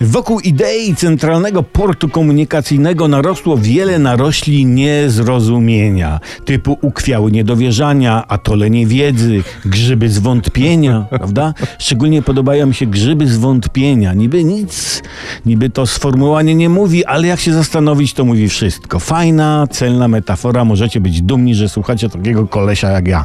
Wokół idei centralnego portu komunikacyjnego narosło wiele narośli niezrozumienia, typu ukwiały niedowierzania, atole niewiedzy, grzyby zwątpienia, prawda? Szczególnie podobają mi się grzyby zwątpienia. Niby nic, niby to sformułowanie nie mówi, ale jak się zastanowić, to mówi wszystko. Fajna, celna metafora, możecie być dumni, że słuchacie takiego kolesia jak ja.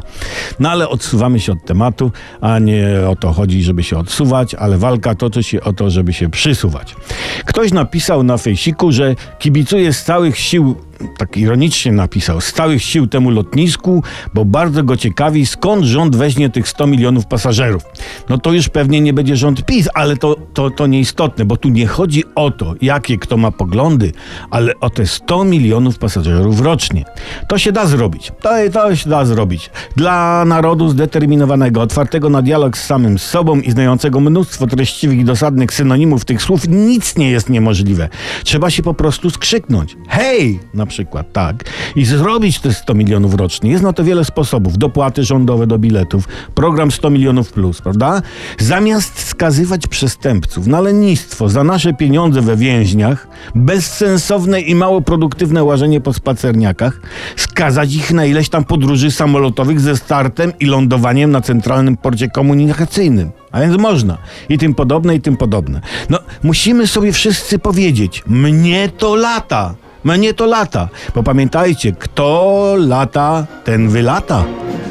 No ale odsuwamy się od tematu, a nie o to chodzi, żeby się odsuwać, ale walka toczy się o to, żeby się przysuwać. Ktoś napisał na fejsiku, że kibicuje z całych sił tak ironicznie napisał, stałych sił temu lotnisku, bo bardzo go ciekawi, skąd rząd weźmie tych 100 milionów pasażerów. No to już pewnie nie będzie rząd PiS, ale to, to, to nieistotne, bo tu nie chodzi o to, jakie kto ma poglądy, ale o te 100 milionów pasażerów rocznie. To się da zrobić. To, to się da zrobić. Dla narodu zdeterminowanego, otwartego na dialog z samym sobą i znającego mnóstwo treściwych i dosadnych synonimów tych słów, nic nie jest niemożliwe. Trzeba się po prostu skrzyknąć. Hej! Na przykład, tak, i zrobić te 100 milionów rocznie. Jest na to wiele sposobów. Dopłaty rządowe do biletów, program 100 milionów plus, prawda? Zamiast skazywać przestępców na lenistwo za nasze pieniądze we więźniach, bezsensowne i mało produktywne łażenie po spacerniakach, skazać ich na ileś tam podróży samolotowych ze startem i lądowaniem na centralnym porcie komunikacyjnym. A więc można. I tym podobne, i tym podobne. No, musimy sobie wszyscy powiedzieć, mnie to lata. Mnie to lata. Bo pamiętajcie, kto lata, ten wylata.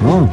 O.